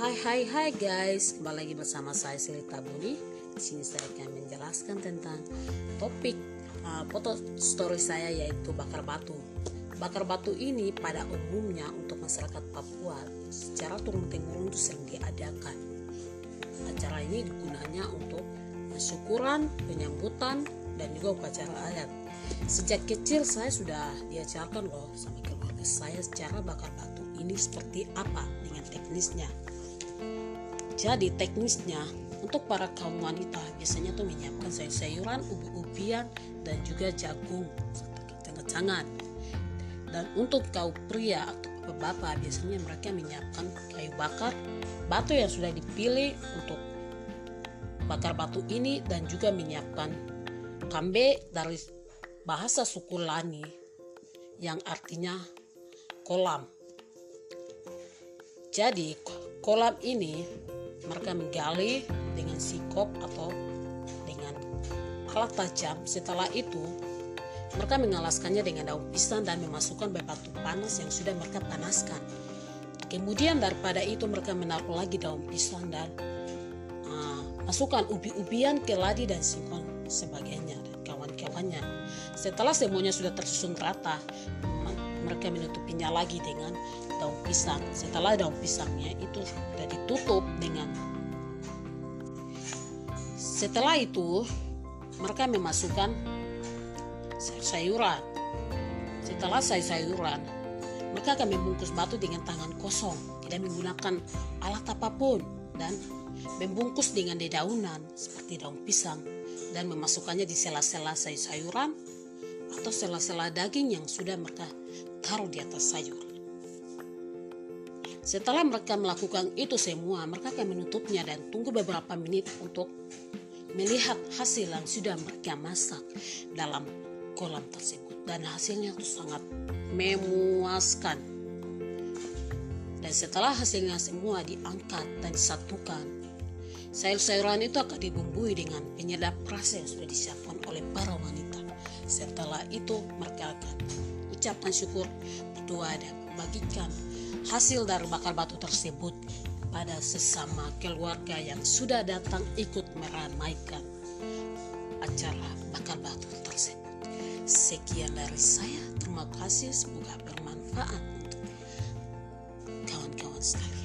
Hai hai hai guys, kembali lagi bersama saya Selita Budi. Di sini saya akan menjelaskan tentang topik uh, foto story saya yaitu bakar batu. Bakar batu ini pada umumnya untuk masyarakat Papua secara turun temurun itu sering diadakan. Acara ini gunanya untuk syukuran, penyambutan, dan juga upacara adat. Sejak kecil saya sudah diajarkan loh sama keluarga saya secara bakar batu ini seperti apa dengan teknisnya. Jadi teknisnya untuk para kaum wanita biasanya tuh menyiapkan sayur-sayuran, ubi-ubian dan juga jagung kacang-kacangan. Dan untuk kaum pria atau bapak biasanya mereka menyiapkan kayu bakar, batu yang sudah dipilih untuk bakar batu ini dan juga menyiapkan kambe dari bahasa suku Lani yang artinya kolam. Jadi kolam ini mereka menggali dengan sikop atau dengan alat tajam. Setelah itu mereka mengalaskannya dengan daun pisang dan memasukkan batu panas yang sudah mereka panaskan. Kemudian daripada itu mereka menaruh lagi daun pisang dan uh, masukkan ubi-ubian, keladi dan singkong sebagainya kawan-kawannya. Setelah semuanya sudah tersusun rata, mereka menutupinya lagi dengan daun pisang. Setelah daun pisangnya itu sudah ditutup dengan setelah itu mereka memasukkan sayuran. Setelah sayur-sayuran, mereka akan membungkus batu dengan tangan kosong, tidak menggunakan alat apa pun dan membungkus dengan dedaunan seperti daun pisang dan memasukkannya di sela-sela sayur-sayuran atau sela-sela daging yang sudah mereka taruh di atas sayur. Setelah mereka melakukan itu semua, mereka akan menutupnya dan tunggu beberapa menit untuk melihat hasil yang sudah mereka masak dalam kolam tersebut. Dan hasilnya itu sangat memuaskan. Dan setelah hasilnya semua diangkat dan disatukan, sayur-sayuran itu akan dibumbui dengan penyedap rasa yang sudah disiapkan oleh para wanita. Setelah itu mereka akan ucapkan syukur, berdoa dan membagikan hasil dari bakar batu tersebut pada sesama keluarga yang sudah datang ikut meramaikan acara bakar batu tersebut. Sekian dari saya, terima kasih, semoga bermanfaat untuk kawan-kawan sekalian.